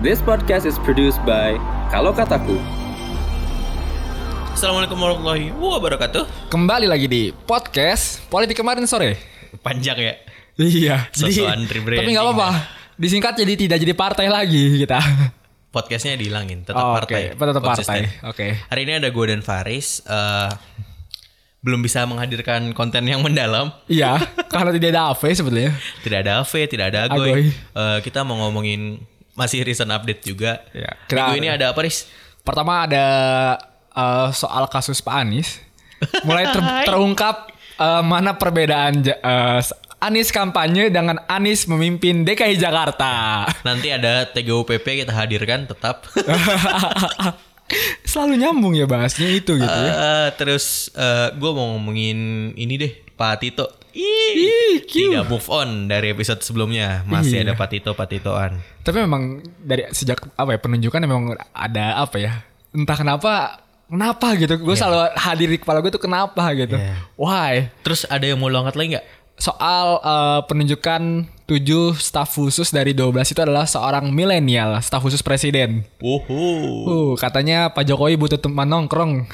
This podcast is produced by Kalau Kataku. Assalamualaikum warahmatullahi wabarakatuh. Kembali lagi di podcast politik kemarin sore. Panjang ya. Iya. Sosokan tapi nggak apa-apa. Disingkat jadi tidak jadi partai lagi kita. Podcastnya dihilangin, tetap Oh, partai. Oke, tetap Konsisten. partai. Oke. Hari ini ada gue dan Faris. eh, belum bisa menghadirkan konten yang mendalam. Iya, karena tidak ada AV sebetulnya. Tidak ada AV, tidak ada Agoy. Agoy. Eh, kita mau ngomongin masih recent update juga. Minggu Kira- ini ada apa, Riz? Pertama ada eh, soal kasus Pak Anies. Mulai ter- terungkap eh, mana perbedaan eh, Anies kampanye dengan Anies memimpin DKI Jakarta. Nanti ada TGUPP kita hadirkan tetap. Selalu nyambung ya bahasnya itu gitu ya. Eh, terus gue mau ngomongin ini deh, Pak Tito. Ih. Tidak move on dari episode sebelumnya. Masih Iya. ada Pak Tito, Pak Titoan. Tapi memang dari sejak apa ya penunjukan memang ada apa ya entah kenapa kenapa gitu gue selalu hadir di kepala gue tuh kenapa gitu Iya. why Terus ada yang mau lo angkat lagi nggak? Soal eh, penunjukan 7 staf khusus dari 12 itu adalah seorang milenial staf khusus presiden Woho. Uh, katanya Pak Jokowi butuh teman nongkrong.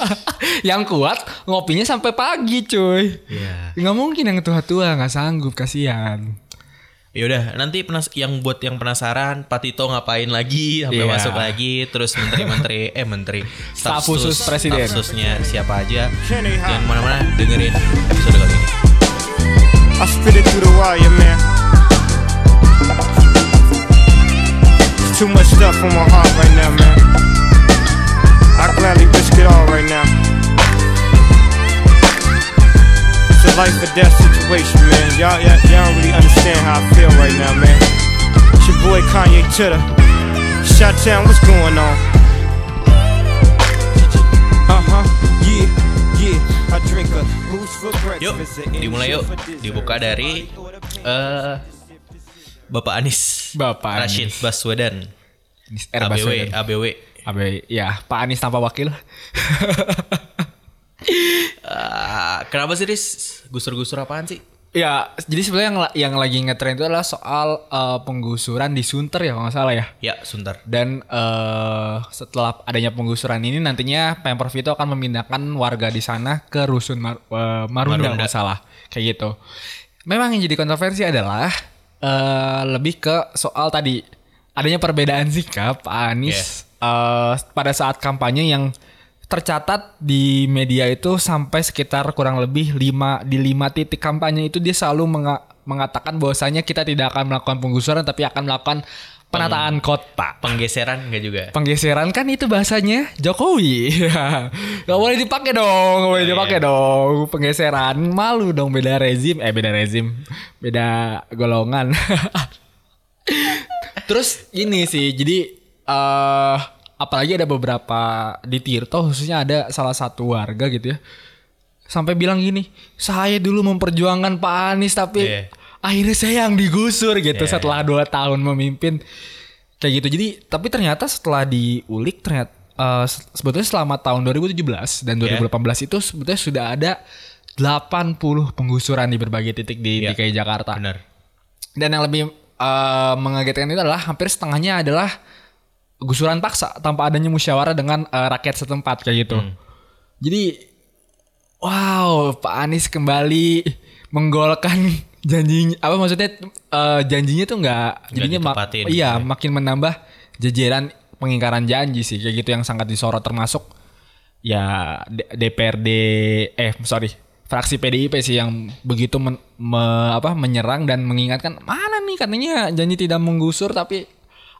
yang kuat ngopinya sampai pagi, cuy. Iya. Nggak mungkin yang tua-tua nggak sanggup, kasihan. Yaudah, nanti penas yang buat yang penasaran, Pak Tito ngapain lagi sampai Iya. masuk lagi, terus menteri-menteri, eh menteri, Staf khusus presiden. staf khususnya siapa aja. Jangan ke mana-mana, dengerin episode. I spit it through the wire, man. Too much stuff on my heart right now, man. I gladly risk it all right now. It's a life or death situation, man. Y'all, y'all, y'all don't really understand how I feel right now, man. It's your boy Kanye Titter. Shot Town, what's going on? Uh huh, yeah, Yuk, dimulai yuk. Dibuka dari eh Bapak Anies. Bapak Rashid Anies. Baswedan. R. ABW, Baswedan. ABW. Abe, ya Pak Anies tanpa wakil. Ah, kenapa sih, Riz? Gusur-gusur apaan sih? Ya, jadi sebenarnya yang, yang lagi ngetren itu adalah soal eh, penggusuran di Sunter ya kalau nggak salah ya. Ya, sebentar. Dan eh, setelah adanya penggusuran ini nantinya Pemprov itu akan memindahkan warga di sana ke rusun Mar- eh, Marunda, Marunda. nggak salah kayak gitu. Memang yang jadi kontroversi adalah eh, lebih ke soal tadi adanya perbedaan sikap Anies eh, pada saat kampanye yang tercatat di media itu sampai sekitar kurang lebih lima di lima titik kampanye itu dia selalu menga- mengatakan bahwasanya kita tidak akan melakukan penggusuran tapi akan melakukan penataan kota. Penggeseran enggak juga? Penggeseran kan itu bahasanya Jokowi. gak boleh dipakai dong, gak boleh dipakai dong. Penggeseran malu dong beda rezim, eh beda rezim, beda golongan. Terus ini sih, jadi eh apalagi ada beberapa di Tirto khususnya ada salah satu warga gitu ya. Sampai bilang gini, saya dulu memperjuangkan Pak Anies tapi Iya. akhirnya saya yang digusur gitu Iya. setelah dua tahun memimpin kayak gitu. Jadi tapi ternyata setelah diulik ternyata se- sebetulnya selama tahun 2017 dan Iya. 2018 itu sebetulnya sudah ada 80 penggusuran di berbagai titik di Iya. DKI Jakarta. Benar. Dan yang lebih eh, mengagetkan itu adalah hampir setengahnya adalah gusuran paksa tanpa adanya musyawarah dengan eh, rakyat setempat kayak gitu. Jadi wow, Pak Anies kembali menggolkan janjinya apa maksudnya eh, janjinya tuh nggak jadinya ma- ditepatin iya ya. makin menambah jajaran pengingkaran janji sih kayak gitu yang sangat disorot termasuk ya D- DPRD eh sorry fraksi PDIP sih yang begitu men- me- apa menyerang dan mengingatkan mana nih katanya janji tidak menggusur tapi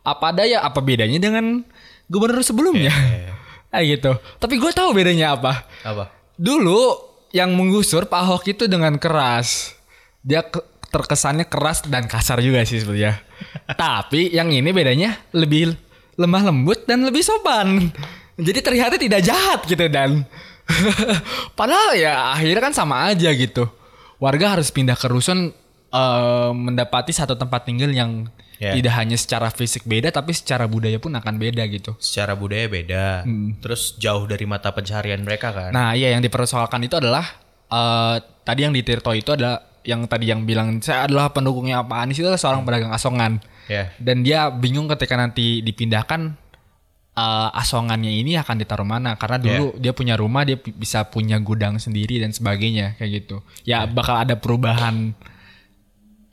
apa daya apa bedanya dengan gubernur sebelumnya? Kayak gitu. Tapi gue tahu bedanya apa. Apa? dulu yang menggusur Pak Ahok itu dengan keras. Dia ke- terkesannya keras dan kasar juga sih sebetulnya. Tapi yang ini bedanya lebih lemah lembut dan lebih sopan. Jadi terlihatnya tidak jahat gitu dan padahal ya akhirnya kan sama aja gitu. Warga harus pindah ke rusun eh, mendapati satu tempat tinggal yang Ya. tidak hanya secara fisik beda tapi secara budaya pun akan beda gitu Secara budaya beda. Terus jauh dari mata pencaharian mereka kan. Nah, iya yang dipersoalkan itu adalah eh tadi yang di Tirto itu adalah yang tadi yang bilang saya adalah pendukungnya Pak Anies itu adalah seorang pedagang asongan. Ya. Dan dia bingung ketika nanti dipindahkan eh, asongannya ini akan ditaruh mana karena dulu dia punya rumah dia bisa punya gudang sendiri dan sebagainya kayak gitu. Ya bakal ada perubahan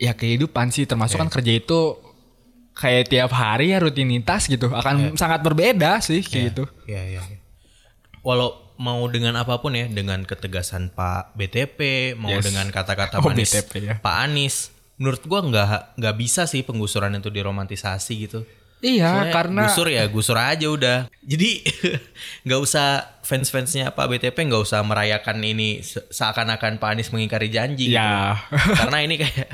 ya kehidupan sih termasuk kan kerja itu kayak tiap hari ya rutinitas gitu akan sangat berbeda sih kayak gitu. Iya, iya. iya. Walau mau dengan apa pun ya, dengan ketegasan Pak BTP, mau Yes. dengan kata-kata Oh, BTP ya. Pak Anies, menurut gua nggak nggak bisa sih penggusuran itu diromantisasi gitu. Iya Soalnya karena gusur ya gusur aja udah. Jadi nggak usah fans-fansnya Pak BTP nggak usah merayakan ini se- seakan-akan Pak Anies mengingkari janji. ya Gitu. Karena ini kayak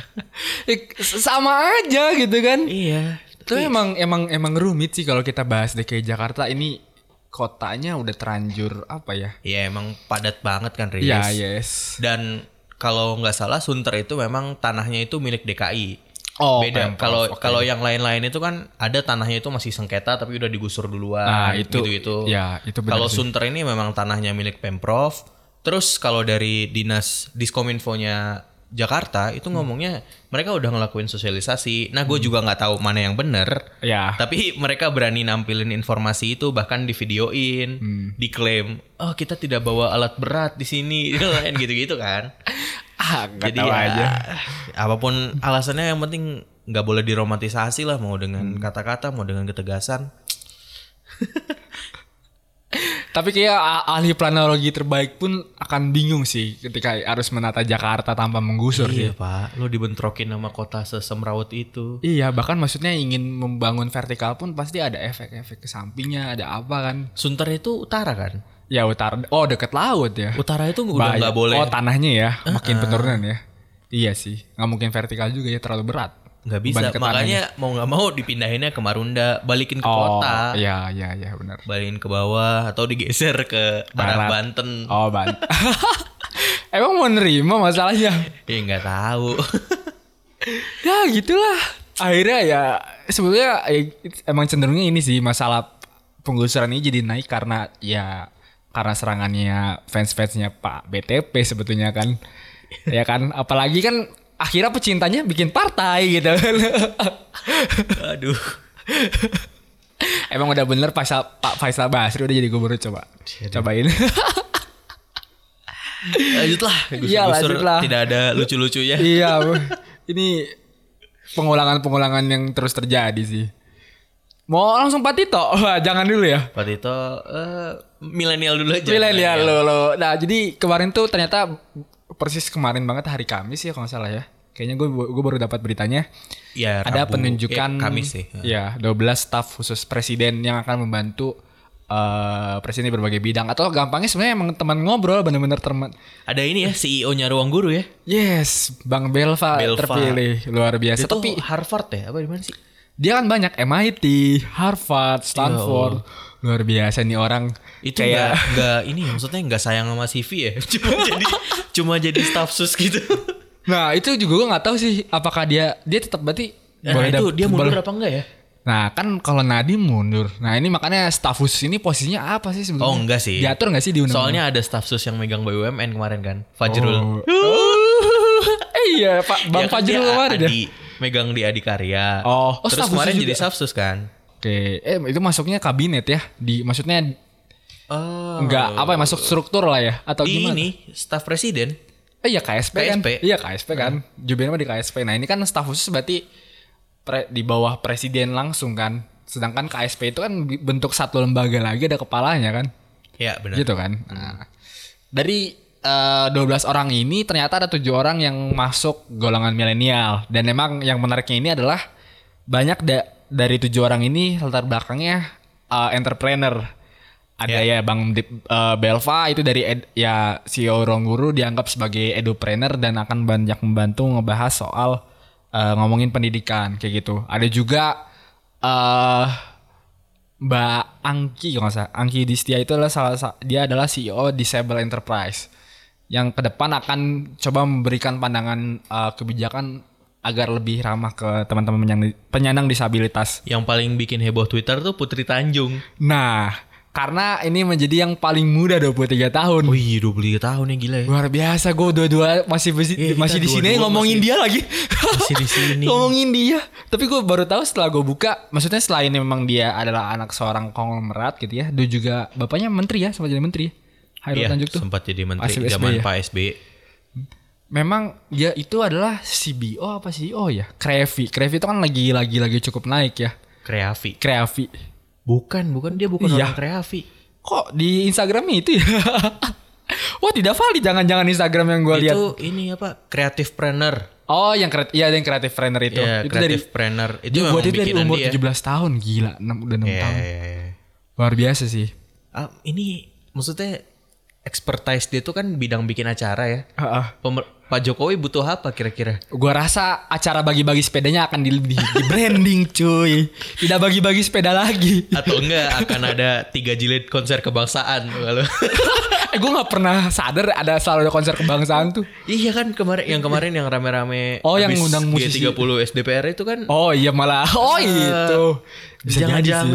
sama aja gitu kan. iya. Itu emang emang emang rumit sih kalau kita bahas DKI Jakarta ini kotanya udah terlanjur apa ya? Ya emang padat banget kan Riz. Iya, yes. Dan kalau nggak salah Sunter itu memang tanahnya itu milik DKI. Oh, Beda. Kalau oke. kalau yang lain-lain itu kan ada tanahnya itu masih sengketa tapi udah digusur duluan. Nah, itu- gitu itu. ya, itu benar Kalau. Sunter ini memang tanahnya milik Pemprov. Terus kalau dari dinas Diskominfonya Jakarta itu Hmm. ngomongnya mereka udah ngelakuin sosialisasi. Nah, gue juga nggak tahu mana yang bener. Ya. Tapi mereka berani nampilin informasi itu bahkan di videoin, Hmm. diklaim, oh kita tidak bawa alat berat di sini, gitu-gitu kan. Nggak Jadi tahu ya, aja. apa pun alasannya yang penting nggak boleh diromantisasi lah mau dengan Hmm. kata-kata mau dengan ketegasan. Tapi kayak ahli planologi terbaik pun akan bingung sih ketika harus menata Jakarta tanpa menggusur Iya sih. pak, lo dibentrokin sama kota sesemrawut itu. Iya, bahkan maksudnya ingin membangun vertikal pun pasti ada efek-efek ke sampingnya, ada apa kan? Sunter itu utara kan? Ya utara, oh deket laut ya. Utara itu udah nggak boleh, Oh tanahnya ya, makin penurunan ya. Iya sih, nggak mungkin vertikal juga ya terlalu berat. nggak bisa. Makanya mau nggak mau dipindahinnya ke Marunda, balikin ke Oh, kota, iya iya iya benar. balikin ke bawah atau digeser ke arah Barat. Banten. Oh ban. Emang mau nerima masalahnya? Ya nggak tahu. ya gitulah. Akhirnya ya sebetulnya ya, emang cenderungnya ini sih masalah penggusuran ini jadi naik karena ya karena serangannya fans-fansnya Pak BTP sebetulnya kan. ya kan, apalagi kan akhirnya pecintanya bikin partai gitu. Aduh. Emang udah bener Faisal, Pak Faisal Basri udah jadi gubernur coba. Cobain. Lanjutlah. Iya, Gusur-gusur lanjutlah. Tidak ada lucu-lucunya. iya, ini pengulangan-pengulangan yang terus terjadi sih. Mau langsung Pak Tito? Wah, jangan dulu ya. Pak Tito eh, milenial dulu aja. Milenial lo lo. Nah, jadi kemarin tuh ternyata persis kemarin banget hari Kamis ya kalau nggak salah ya. Kayaknya gue gue baru dapat beritanya. Ya, ada Rabu. penunjukan Eh, Kamis sih. Ya, 12 staf khusus presiden yang akan membantu eh presiden di berbagai bidang atau gampangnya sebenarnya emang teman ngobrol bener-bener teman. Ada ini ya CEO-nya Ruang Guru ya. Yes, Bang Belva, Belva. terpilih luar biasa. Itu Tapi Harvard ya? Apa di mana sih? Dia kan banyak MIT, Harvard, Stanford. Luar biasa nih orang. Itu kayak nggak nggak ini ya, maksudnya nggak sayang sama CV ya. Cuma jadi cuma jadi staff sus gitu. Nah, itu juga gue nggak tahu sih apakah dia dia tetap berarti Nah, itu dap- dia mundur boleh- apa enggak ya? Nah, kan kalau Nadiem mundur. Nah, ini makanya staf khusus ini posisinya apa sih sebetulnya? Oh enggak sih. Diatur nggak sih di undang Soalnya ada staff sus yang megang BUMN kemarin kan, Fajrul. eh, iya, Pak Bang Ya Fajrul kemarin ya. Megang di Adikarya. Oh, oh, terus kemarin jadi juga. staff sus kan. Oke, eh itu masuknya kabinet ya. Di maksudnya Oh. enggak apa ya masuk struktur lah ya atau Di gimana? ini staff presiden. Eh iya KSP, kan. KSP. Iya KSP kan. Jubirnya mah di KSP. Nah, ini kan staf khusus berarti pre- di bawah presiden langsung kan. Sedangkan KSP itu kan bentuk satu lembaga lagi ada kepalanya kan. Ya benar. Gitu kan. Nah, dari eh, 12 orang ini ternyata ada tujuh orang yang masuk golongan milenial dan memang yang menariknya ini adalah banyak da- dari tujuh orang ini latar belakangnya eh, entrepreneur. Ada ya Bang Dip- eh, Belva itu dari ed- ya CEO Ruang Guru dianggap sebagai edupreneur dan akan banyak membantu ngebahas soal eh, ngomongin pendidikan kayak gitu. Ada juga eh Mbak Angki kalau nggak salah. Angki Distia itu adalah salah sa- dia adalah CEO Disable Enterprise yang ke depan akan coba memberikan pandangan eh, kebijakan agar lebih ramah ke teman-teman penyandang, penyandang disabilitas. Yang paling bikin heboh Twitter tuh Putri Tanjung. Nah, Karena ini menjadi yang paling muda 23 tahun. Wih, 23 tahun ya gila ya. Luar biasa gue dua-dua masih Iya, kita masih di sini ngomongin masih- dia lagi. Masih di sini. ngomongin dia. Tapi gue baru tahu setelah gue buka, maksudnya selain memang dia adalah anak seorang konglomerat gitu ya, dia juga bapaknya menteri ya, sempat jadi menteri. Hairul Iya, Tanjung tuh. sempat jadi menteri zaman ya? Pak SBY. Memang dia itu adalah CBO apa CEO ya? Krevi. Krevi itu kan lagi lagi lagi cukup naik ya. Kreavi. Kreavi. Bukan, bukan dia bukan Iya. orang Kreavi. Kok di Instagramnya itu ya? Wah tidak valid jangan-jangan Instagram yang gue lihat. Itu ini apa? Creative planner. Oh yang kreatif, iya yang kreatif trainer itu. Iya, itu dari planner. Itu dia buat itu dari umur dia. 17 tahun gila, 6, udah 6 Iya, tahun. iya, iya. Luar biasa sih. Ah, ini maksudnya expertise dia tuh kan bidang bikin acara ya. Heeh. Pemer- Pak Jokowi butuh apa kira-kira? Gua rasa acara bagi-bagi sepedanya akan di, di, di branding cuy. Tidak bagi-bagi sepeda lagi. Atau enggak akan ada tiga jilid konser kebangsaan kalau eh gue nggak pernah sadar ada selalu ada konser kebangsaan tuh. Iya kan kemarin yang kemarin yang rame-rame Oh, yang ngundang musisi. G30 SDPR itu kan Oh iya malah. Oh itu. Bisa jadi sih.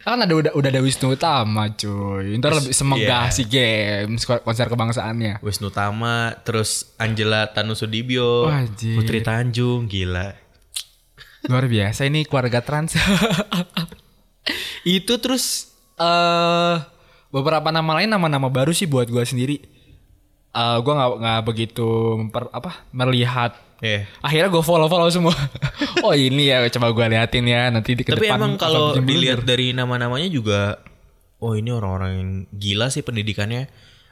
Kan ada udah udah ada Wisnu Utama cuy. Ntar lebih semegah Iya. si games konser kebangsaannya. Wisnu Tama, terus Angela Tanusudibyo, Wah, anjir. Putri Tanjung, gila. Luar biasa ini keluarga trans. itu terus eh beberapa nama lain nama-nama baru sih buat gua sendiri. Eh gua nggak nggak begitu memper, apa melihat. Iya. Akhirnya gue follow follow semua. oh ini ya coba gua liatin ya nanti di ke Tapi depan emang kalau dilihat dari nama-namanya juga, oh ini orang-orang yang gila sih pendidikannya.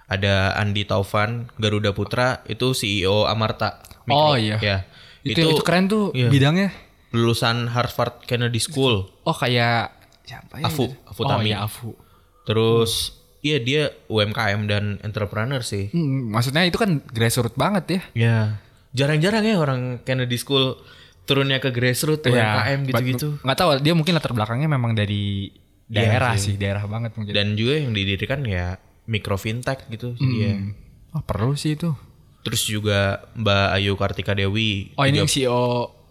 Ada Andi Taufan, Garuda Putra, itu CEO Amarta. Mikro. Oh, iya. Ya. itu, itu keren tuh iya. bidangnya. lulusan Harvard Kennedy School. Oh kayak siapa ya? Afu, Afu oh Tami. iya Afu. Terus iya dia UMKM dan entrepreneur sih. Hmm, maksudnya itu kan grassroots banget ya. Ya. Jarang-jarang ya orang Kennedy School turunnya ke grassroots Iya, UMKM gitu-gitu. Nggak tahu dia mungkin latar belakangnya memang dari Iya daerah sih. sih. daerah banget mungkin. Dan juga yang didirikan ya mikro fintech gitu jadi ya. Oh, perlu sih itu. Terus juga Mbak Ayu Kartika Dewi. Oh ini juga- CEO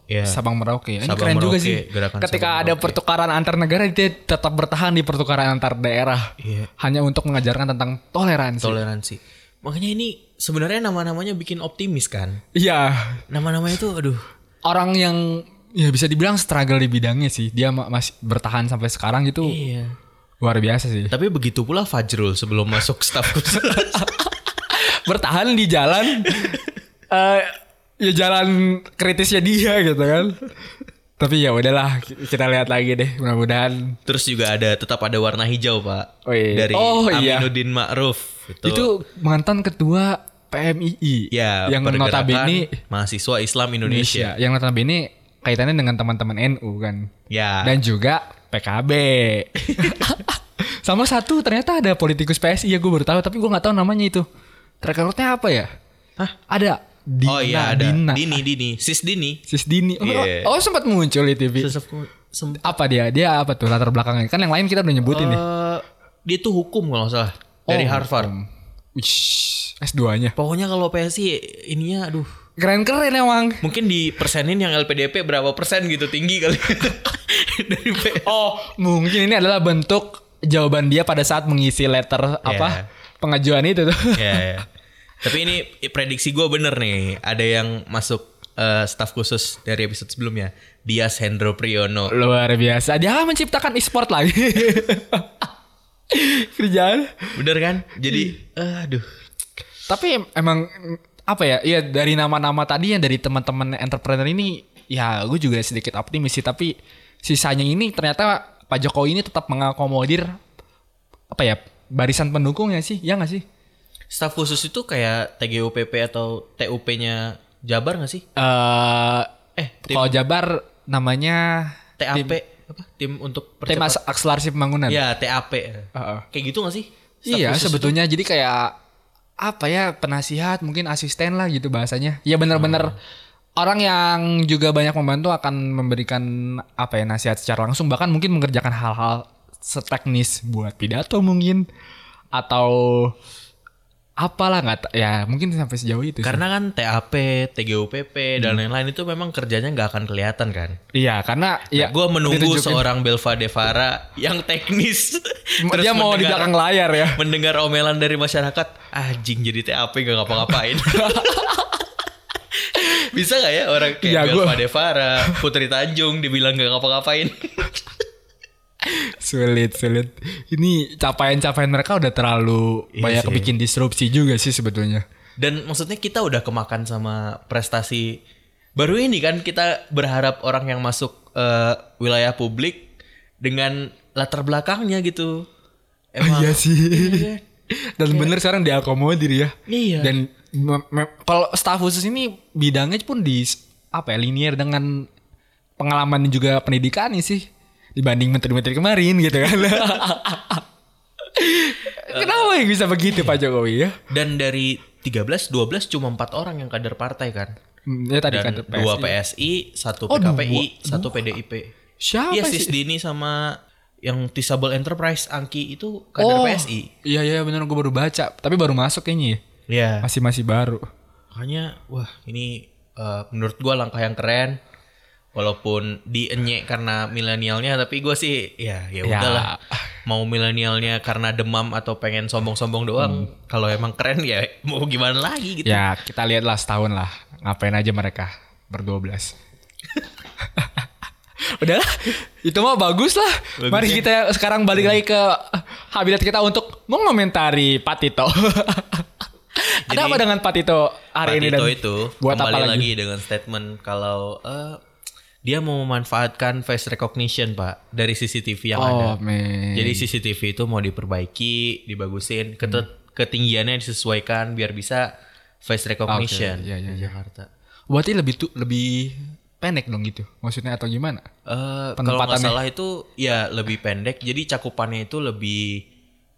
Iya. Sabang Merauke. Ini Sabang keren juga Merauke, sih. gerakan Ketika Sabang ada Merauke. pertukaran antar negara dia tetap bertahan di pertukaran antar daerah. Iya. Hanya untuk mengajarkan tentang toleransi. toleransi. Makanya ini sebenarnya nama-namanya bikin optimis kan. Iya. Nama-namanya itu aduh. Orang yang ya bisa dibilang struggle di bidangnya sih. Dia ma- masih bertahan sampai sekarang gitu. Iya. Luar biasa sih. Tapi begitu pula Fajrul sebelum masuk staf khusus. bertahan di jalan eh ya jalan kritisnya dia gitu kan. Tapi ya udahlah kita lihat lagi deh mudah-mudahan Terus juga ada tetap ada warna hijau pak Oh, iya. dari Oh, iya. Aminuddin Ma'ruf itu, itu mantan ketua PMII ya, yang notabene mahasiswa Islam Indonesia. Indonesia. Yang notabene kaitannya dengan teman-teman NU kan. Ya. Dan juga PKB sama satu ternyata ada politikus PSI ya gue baru tahu tapi gue nggak tahu namanya itu. Track apa ya? Hah? ada. Dina, oh iya ada. Dina. Dini Dini. Sis Dini. Sis Dini. Oh, yeah. oh, sempat muncul di TV apa dia? Dia apa tuh latar belakangnya? Kan yang lain kita udah nyebutin uh, nih dia tuh hukum kalau salah. Dari oh, Harvard. hukum. S2-nya. Pokoknya kalau PSI ininya aduh keren-keren emang. Mungkin di persenin yang LPDP berapa persen gitu tinggi kali. Dari PS. Oh, mungkin ini adalah bentuk jawaban dia pada saat mengisi letter yeah. apa iya. pengajuan itu tuh. Yeah, yeah. Tapi ini prediksi gue bener nih. Ada yang masuk eh, uh, staf khusus dari episode sebelumnya. Dias Hendro Priyono. Luar biasa. Dia menciptakan e-sport lagi. Kerjaan. Bener kan? Jadi, aduh. Tapi emang apa ya? Iya dari nama-nama tadi yang dari teman-teman entrepreneur ini ya gue juga sedikit optimis sih tapi sisanya ini ternyata Pak Jokowi ini tetap mengakomodir apa ya barisan pendukungnya sih ya nggak sih Staf khusus itu kayak TGUPP atau TUP-nya Jabar gak sih? eh Eh, tim kalau Jabar namanya TAP apa? Tim untuk tim percepat. As- akselerasi pembangunan Ya, TAP. Heeh. Kayak gitu gak sih? Staf Iya sebetulnya jadi kayak apa ya penasihat mungkin asisten lah gitu bahasanya. Ya benar-benar orang yang juga banyak membantu akan memberikan apa ya nasihat secara langsung bahkan mungkin mengerjakan hal-hal seteknis buat pidato mungkin atau apalah nggak ya mungkin sampai sejauh itu. sih. Karena kan TAP, TGUPP dan lain-lain itu memang kerjanya nggak akan kelihatan kan. iya karena ya gue menunggu ditunjukin. seorang Belva Devara yang teknis. Terus dia mau di belakang layar ya. mendengar omelan dari masyarakat, anjing jadi TAP gak ngapa-ngapain. Bisa gak ya orang kayak Ya, Belva gua- Devara, Putri Tanjung dibilang gak ngapa-ngapain? Sulit, sulit. Ini capaian-capaian mereka udah terlalu Iya banyak sih. bikin disrupsi juga sih sebetulnya. Dan maksudnya kita udah kemakan sama prestasi baru ini kan kita berharap orang yang masuk eh, wilayah publik dengan latar belakangnya gitu. Emang Iya sih. Iya. Dan bener sekarang diakomodir ya. Iya. Dan kalau staf khusus ini bidangnya pun di apa ya linear dengan pengalaman dan juga pendidikan sih dibanding menteri-menteri kemarin gitu kan. Kenapa yang bisa begitu Pak Jokowi ya? Dan dari 13, 12 cuma empat orang yang kader partai kan. Hmm, Ya tadi Dan kan dua PSI, satu Oh, PKPI, satu PDIP. Siapa Iya sih? Dini sama yang Tisable Enterprise Angki itu kader PSI. Iya iya bener gue baru baca, tapi baru masuk kayaknya ya. Iya. Masih masih baru. Makanya wah ini eh, menurut gua langkah yang keren. Walaupun dienyek karena milenialnya tapi gua sih ya ya Ya. udahlah. Mau milenialnya karena demam atau pengen sombong-sombong doang. Kalau emang keren ya mau gimana lagi gitu. Ya kita lihatlah setahun lah ngapain aja mereka berdua belas. Udahlah, itu mah bagus lah. Bagus Mari ya. kita sekarang balik lagi ke habitat kita untuk mengomentari Pak Tito. Ada Jadi, apa dengan Pak Tito hari Pak ini Tito dan itu buat kembali apa lagi? lagi dengan statement kalau eh, dia mau memanfaatkan face recognition pak dari CCTV yang ada. Oh man. Jadi CCTV itu mau diperbaiki, dibagusin, ketet- ketinggiannya disesuaikan biar bisa face recognition Oke, iya, iya, di iya. Jakarta. Berarti lebih tuh lebih pendek dong gitu. Maksudnya atau gimana? Eh, kalau nggak salah itu ya lebih pendek, jadi cakupannya itu lebih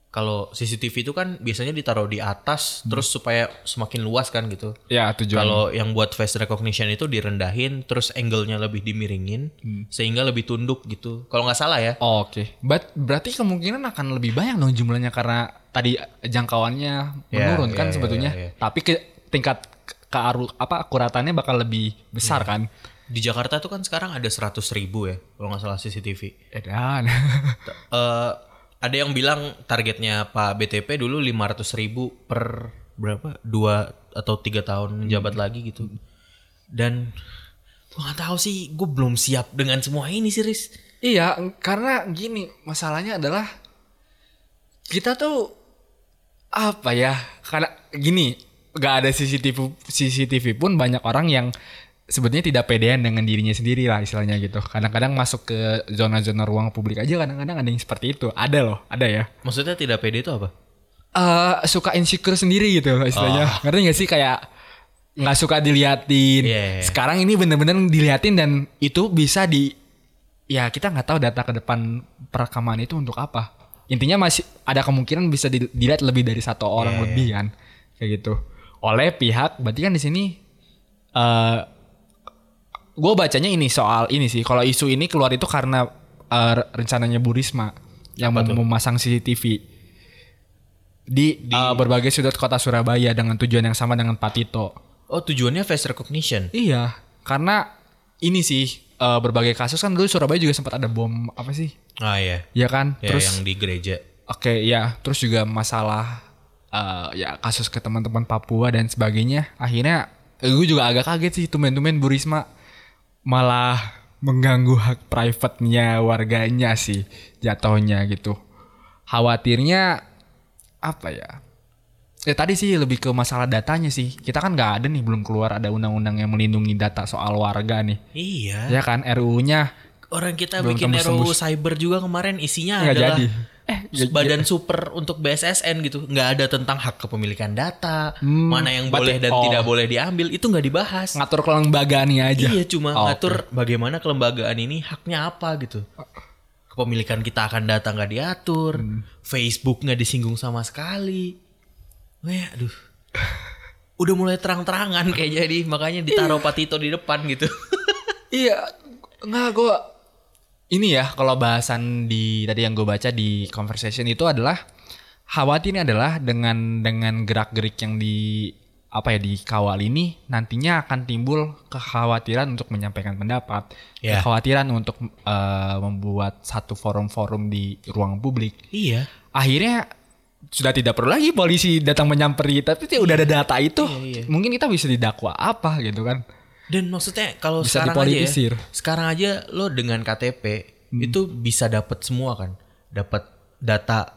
kalau CCTV itu kan biasanya ditaruh di atas terus supaya semakin luas kan gitu. Ya tujuan. Kalau yang buat face recognition itu direndahin, terus angle-nya lebih dimiringin, Hmm. sehingga lebih tunduk gitu. Kalau nggak salah ya. Oh, Oke, But- berarti kemungkinan akan lebih banyak dong jumlahnya karena tadi jangkauannya Ya, menurun kan ya, ya, sebetulnya. ya, ya. Tapi ke, tingkat ke, apa akuratannya bakal lebih besar Ya. kan? Di Jakarta tuh kan sekarang ada 100 ribu ya, kalau nggak salah CCTV. Edan. Eh, ada yang bilang targetnya Pak BTP dulu 500 ribu per berapa? Dua atau tiga tahun menjabat lagi gitu. Dan gue nggak tahu sih, gue belum siap dengan semua ini sih, Riz. iya, karena gini masalahnya adalah kita tuh apa ya? Karena gini, gak ada CCTV CCTV pun banyak orang yang sebetulnya tidak pedean dengan dirinya sendiri lah istilahnya gitu. Kadang-kadang masuk ke zona-zona ruang publik aja kadang-kadang ada yang seperti itu. Ada loh, ada ya. Maksudnya tidak pede itu apa? eh suka insecure sendiri gitu loh istilahnya. Ngerti gak sih kayak nggak suka diliatin. Iya, iya. Sekarang ini bener-bener diliatin dan itu bisa di ya kita nggak tahu data ke depan perekaman itu untuk apa. Intinya masih ada kemungkinan bisa di- dilihat lebih dari satu orang Iya, lebih kan kayak gitu. Oleh pihak berarti kan di sini eh gue bacanya ini soal ini sih. Kalau isu ini keluar itu karena eh, rencananya Bu Risma yang mau memasang CCTV di, eh, berbagai sudut kota Surabaya dengan tujuan yang sama dengan Pak Tito. Oh tujuannya face recognition. Iya, karena ini sih eh, berbagai kasus kan dulu Surabaya juga sempat ada bom apa sih? Ah iya. Ya kan? Ya Terus yang di gereja. oke ya, terus juga masalah eh, ya kasus ke teman-teman Papua dan sebagainya. Akhirnya gue juga agak kaget sih tumben-tumben Bu Risma malah mengganggu hak private-nya warganya sih jatuhnya gitu. Khawatirnya apa ya? Ya tadi sih lebih ke masalah datanya sih. Kita kan nggak ada nih belum keluar ada undang-undang yang melindungi data soal warga nih. Iya. Ya kan RUU-nya Orang kita Belum bikin RUU tembus-tembus. cyber juga kemarin isinya Nggak adalah jadi. Eh badan super untuk BSSN gitu. Nggak ada tentang hak kepemilikan data, mana yang boleh dan oh. tidak boleh diambil itu nggak dibahas. ngatur kelembagaannya aja. Iya cuma Oh, ngatur bagaimana kelembagaan ini haknya apa gitu. Kepemilikan kita akan data nggak diatur, Hmm. Facebook nggak disinggung sama sekali. Wah, aduh. Udah mulai terang-terangan kayak jadi makanya ditaruh Pak Tito di depan gitu. Iya, nggak gue ini ya kalau bahasan di tadi yang gue baca di conversation itu adalah khawatirnya adalah dengan dengan gerak-gerik yang di apa ya dikawal ini nantinya akan timbul kekhawatiran untuk menyampaikan pendapat, Ya. kekhawatiran untuk eh, membuat satu forum-forum di ruang publik. Iya. Akhirnya sudah tidak perlu lagi polisi datang menyamperi, tapi udah ada data itu, Iya, iya. mungkin kita bisa didakwa apa gitu kan? Dan maksudnya kalau sekarang aja ya, sekarang aja lo dengan KTP Hmm. itu bisa dapat semua kan, dapat data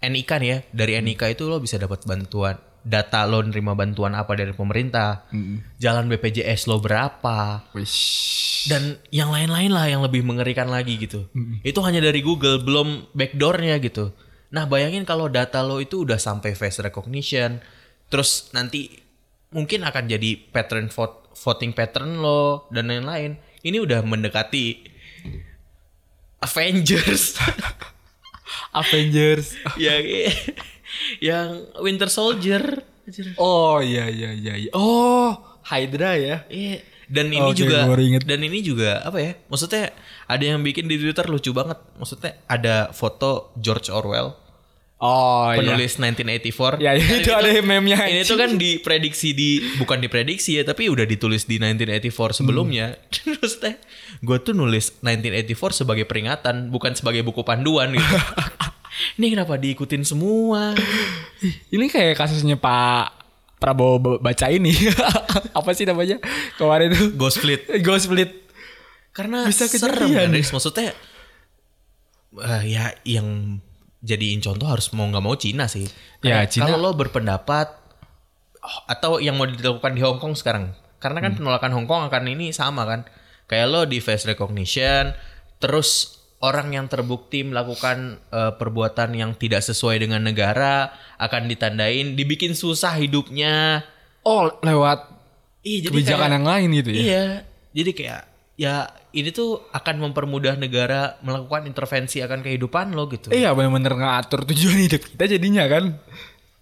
NIK nih ya, dari Hmm. NIK itu lo bisa dapat bantuan, data lo nerima bantuan apa dari pemerintah, Hmm. jalan BPJS lo berapa, Wish. dan yang lain-lain lah yang lebih mengerikan lagi gitu. Hmm. Itu hanya dari Google, belum backdoornya gitu. Nah bayangin kalau data lo itu udah sampai face recognition, terus nanti mungkin akan jadi pattern vote, voting pattern lo dan lain-lain. Ini udah mendekati Avengers Avengers. yang yang Winter Soldier. Oh iya iya iya. iya. Oh Hydra ya. Iya. Dan ini juga gua baru inget. dan ini juga apa ya? Maksudnya ada yang bikin di Twitter lucu banget. Maksudnya ada foto George Orwell Oh penulis 1984. Ya, ya, Dan itu ada meme-nya, Ini tuh kan diprediksi di bukan diprediksi ya, tapi udah ditulis di 1984 sebelumnya. Terus teh gue tuh nulis 1984 sebagai peringatan, bukan sebagai buku panduan gitu. ini kenapa diikutin semua? Ini kayak kasusnya Pak Prabowo baca ini. Apa sih namanya? Kemarin tuh Ghost Fleet. Ghost Split. Karena Bisa serem kan. Maksudnya eh, ya yang jadiin contoh harus mau nggak mau Cina sih. Ya, Cina- Kalau lo berpendapat oh, atau yang mau dilakukan di Hong Kong sekarang, karena Hmm. kan penolakan Hong Kong akan ini sama kan. Kayak lo di face recognition, terus orang yang terbukti melakukan eh, perbuatan yang tidak sesuai dengan negara akan ditandain, dibikin susah hidupnya. Oh lewat Iya, jadi kebijakan kayak- yang lain gitu ya. Iya, jadi kayak ya ini tuh akan mempermudah negara melakukan intervensi akan kehidupan lo gitu. Iya bener-bener ngatur tujuan hidup kita jadinya kan.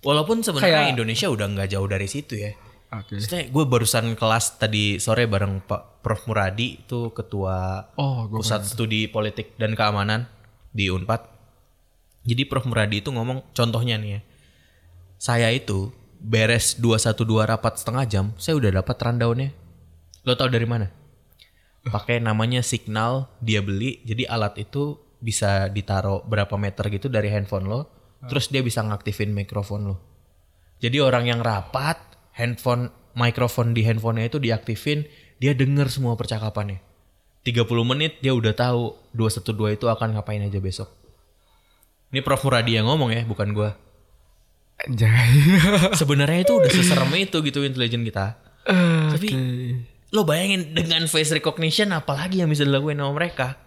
Walaupun sebenarnya Kayak- Indonesia udah nggak jauh dari situ ya. Oke. Maksudnya gue barusan kelas tadi sore bareng Pak Prof Muradi itu ketua Oh, gua pusat studi politik dan keamanan di Unpad. Jadi Prof Muradi itu ngomong contohnya nih ya. Saya itu beres 212 rapat setengah jam, saya udah dapat rundownnya. Lo tau dari mana? Pakai namanya signal dia beli. Jadi alat itu bisa ditaruh berapa meter gitu dari handphone lo, terus dia bisa ngaktifin mikrofon lo. Jadi orang yang rapat, handphone mikrofon di handphonenya itu diaktifin, dia denger semua percakapannya. 30 menit dia udah tahu 212 itu akan ngapain aja besok. Ini Prof Muradi yang ngomong ya, bukan gua. Anjay. Sebenarnya itu udah seserem itu gitu intelijen kita. Tapi lo bayangin dengan face recognition apalagi yang bisa dilakuin sama mereka.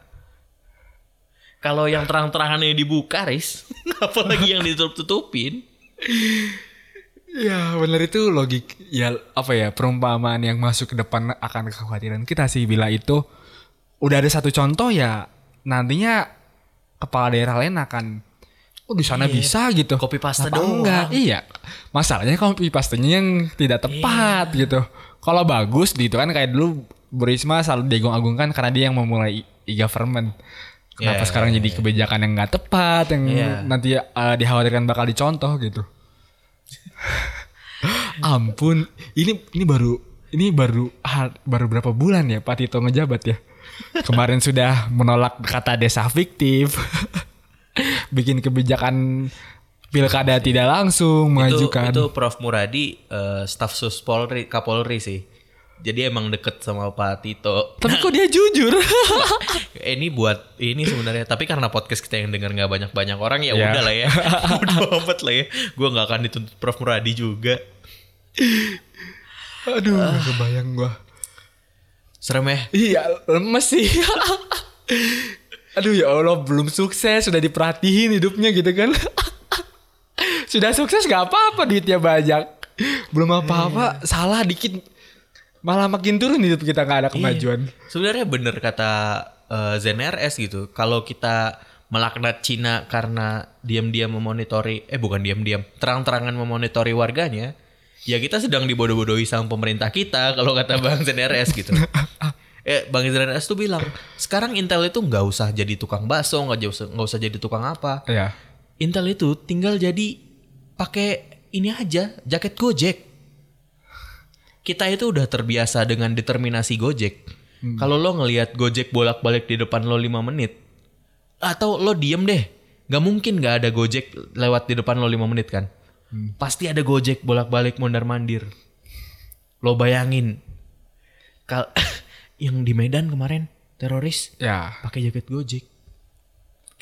Kalau yang terang-terangannya dibuka, Riz, apalagi yang ditutup-tutupin. Ya bener itu logik ya apa ya perumpamaan yang masuk ke depan akan kekhawatiran kita sih bila itu udah ada satu contoh ya nantinya kepala daerah lain akan oh di sana bisa gitu? Paste Kenapa doang. enggak? Iya. Masalahnya copy pastenya yang tidak tepat gitu. Kalau bagus gitu kan kayak dulu Bu Risma selalu diagung-agungkan karena dia yang memulai e-government kenapa Ya, sekarang jadi kebijakan yang nggak tepat yang Iya. nanti eh, dikhawatirkan bakal dicontoh gitu? Ampun, ini ini baru ini baru baru berapa bulan ya Pak Tito ngejabat ya. Kemarin sudah menolak kata desa fiktif. Bikin kebijakan pilkada tidak langsung itu, mengajukan. itu Prof Muradi eh, staf sus Polri Kapolri sih. Jadi emang deket sama Pak Tito. Tapi kok dia jujur? Eh, ini buat ini sebenarnya tapi karena podcast kita yang dengar nggak banyak banyak orang ya Ya. udah lah ya udah amat lah ya gue nggak akan dituntut Prof Muradi juga Aduh, kebayang gua. serem ya Iya, lemes sih. Aduh ya Allah, belum sukses, sudah diperhatiin hidupnya gitu kan. sudah sukses gak apa-apa duitnya banyak. Belum apa-apa, salah dikit. Malah makin turun hidup kita gak ada kemajuan. sebenarnya bener kata eh, Zen RS gitu kalau kita melaknat Cina karena diam-diam memonitori eh bukan diam-diam terang-terangan memonitori warganya ya kita sedang dibodoh-bodohi sama pemerintah kita kalau kata Bang Zen RS gitu eh Bang Zen RS tuh bilang sekarang Intel itu nggak usah jadi tukang bakso nggak usah nggak usah jadi tukang apa Iya. Intel itu tinggal jadi pakai ini aja jaket Gojek. Kita itu udah terbiasa dengan determinasi Gojek. Kalau lo ngelihat Gojek bolak-balik di depan lo 5 menit atau lo diem deh, nggak mungkin nggak ada Gojek lewat di depan lo 5 menit kan? Pasti ada Gojek bolak-balik mondar mandir. Lo bayangin kal yang di Medan kemarin teroris Ya. pakai jaket Gojek.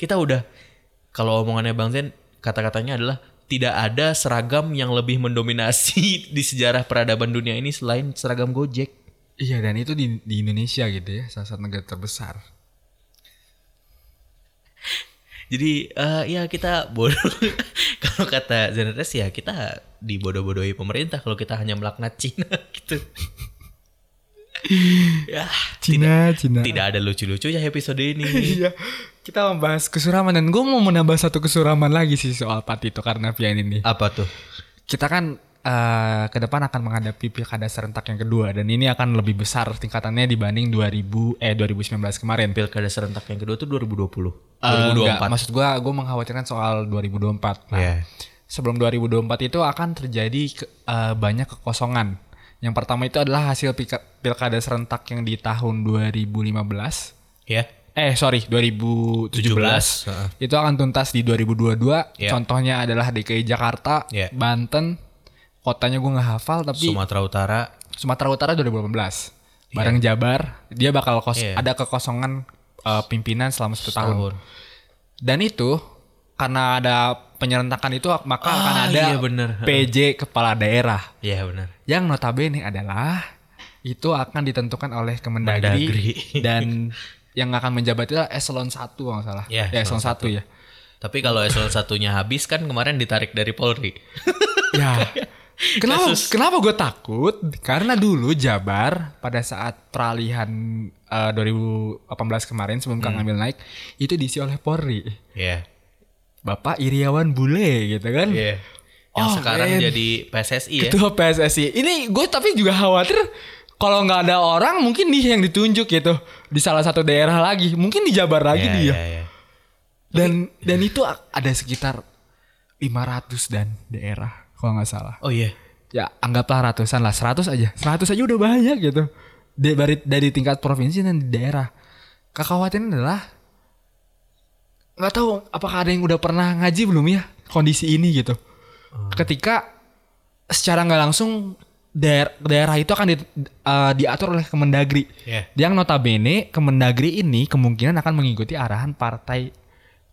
Kita udah kalau omongannya Bang Zen kata-katanya adalah tidak ada seragam yang lebih mendominasi di sejarah peradaban dunia ini selain seragam Gojek. Iya dan itu di, di Indonesia gitu ya, salah satu negara terbesar. Jadi eh, ya kita bodoh. kalau kata Zenetes ya kita dibodoh-bodohi pemerintah kalau kita hanya melaknat Cina gitu. ya, Cina, Cina. tidak ada lucu-lucunya episode ini. Iya. Kita membahas kesuraman dan gue mau menambah satu kesuraman lagi sih soal Patito Karnavian ini. Apa tuh? Kita kan eh, ke depan akan menghadapi pilkada serentak yang kedua dan ini akan lebih besar tingkatannya dibanding 2000 eh 2019 kemarin. Pilkada serentak yang kedua tuh 2020. Eh, 2024. enggak, maksud gua gue mengkhawatirkan soal 2024. Nah, Iya. sebelum 2024 itu akan terjadi ke- eh, banyak kekosongan. Yang pertama itu adalah hasil pilka- pilkada serentak yang di tahun 2015. ya. Eh sorry 2017 heeh. itu akan tuntas di 2022. Iya. Contohnya adalah DKI Jakarta, Iya. Banten, kotanya gue nggak hafal tapi Sumatera Utara Sumatera Utara 2018. Bareng Jabar, dia bakal kos Iya. ada kekosongan eh, pimpinan selama satu tahun. Dan itu karena ada penyerentakan itu maka Ah, akan ada iya bener. PJ kepala daerah Iya benar. yang notabene adalah itu akan ditentukan oleh Kemendagri Mendagri. dan yang akan menjabat itu eselon 1 kalau nggak salah. Iya, ya, eselon 1 ya. Tapi kalau eselon satunya habis kan kemarin ditarik dari Polri. Ya. Kenapa Kasus. kenapa gue takut? Karena dulu Jabar pada saat peralihan eh, 2018 kemarin sebelum Hmm. Kang Emil naik itu diisi oleh Polri. Iya. Bapak Iriawan Bule gitu kan. Iya. Yang Oh, sekarang man. jadi PSSI ya. Ketua PSSI. Ini gue tapi juga khawatir kalau nggak ada orang mungkin dia yang ditunjuk gitu di salah satu daerah lagi. Mungkin di Jabar lagi Iya, dia. iya, iya. Dan dan itu ada sekitar 500 dan daerah kalau nggak salah. Oh iya. Ya anggaplah ratusan lah, 100 aja. 100 aja udah banyak gitu. Dari, dari, tingkat provinsi dan daerah. Kekhawatiran adalah nggak tahu apakah ada yang udah pernah ngaji belum ya kondisi ini gitu. Ketika secara nggak langsung daer- daerah itu akan di- eh, diatur oleh Kemendagri. Iya. Yang notabene Kemendagri ini kemungkinan akan mengikuti arahan partai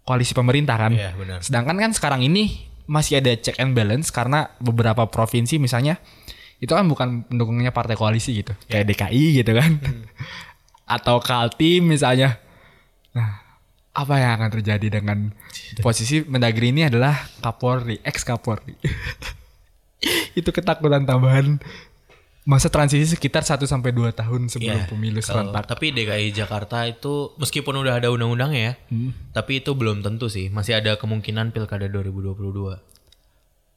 koalisi pemerintah kan. Iya, benar. Sedangkan kan sekarang ini masih ada check and balance karena beberapa provinsi misalnya itu kan bukan pendukungnya partai koalisi gitu. Kayak DKI gitu kan. Atau Kaltim misalnya. Nah, apa yang akan terjadi dengan posisi Mendagri ini adalah Kapolri, ex Kapolri. itu ketakutan tambahan masa transisi sekitar 1 sampai 2 tahun sebelum Iya. pemilu serentak. Tapi DKI Jakarta itu meskipun udah ada undang-undangnya ya, Hmm. tapi itu belum tentu sih. Masih ada kemungkinan pilkada 2022.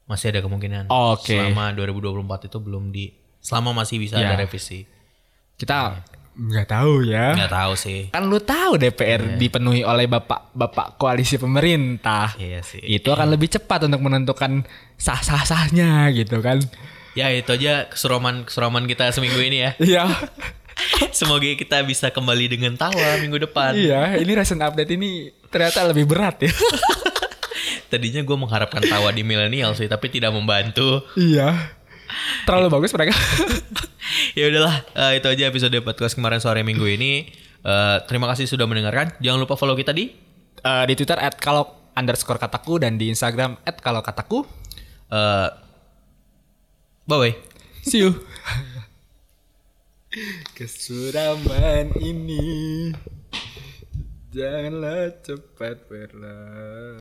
Masih ada kemungkinan. Oke. Selama 2024 itu belum di selama masih bisa Ya. ada revisi. Kita nggak tahu ya. Nggak tahu sih. Kan lu tahu DPR dipenuhi oleh bapak-bapak koalisi pemerintah. Iya sih. Itu akan lebih cepat untuk menentukan sah-sah-sahnya gitu kan. Ya itu aja keseroman keseroman kita seminggu ini ya. Iya. Semoga kita bisa kembali dengan tawa minggu depan. iya, ini recent update ini ternyata lebih berat ya. Tadinya gue mengharapkan tawa di milenial sih, tapi tidak membantu. iya. Terlalu bagus mereka. ya udahlah, eh, itu aja episode podcast kemarin sore minggu ini. Eh, terima kasih sudah mendengarkan. Jangan lupa follow kita di Eh, di Twitter at kalau underscore kataku dan di Instagram at kalau kataku. eh bye bye. See you. Kesuraman ini janganlah cepat berlalu.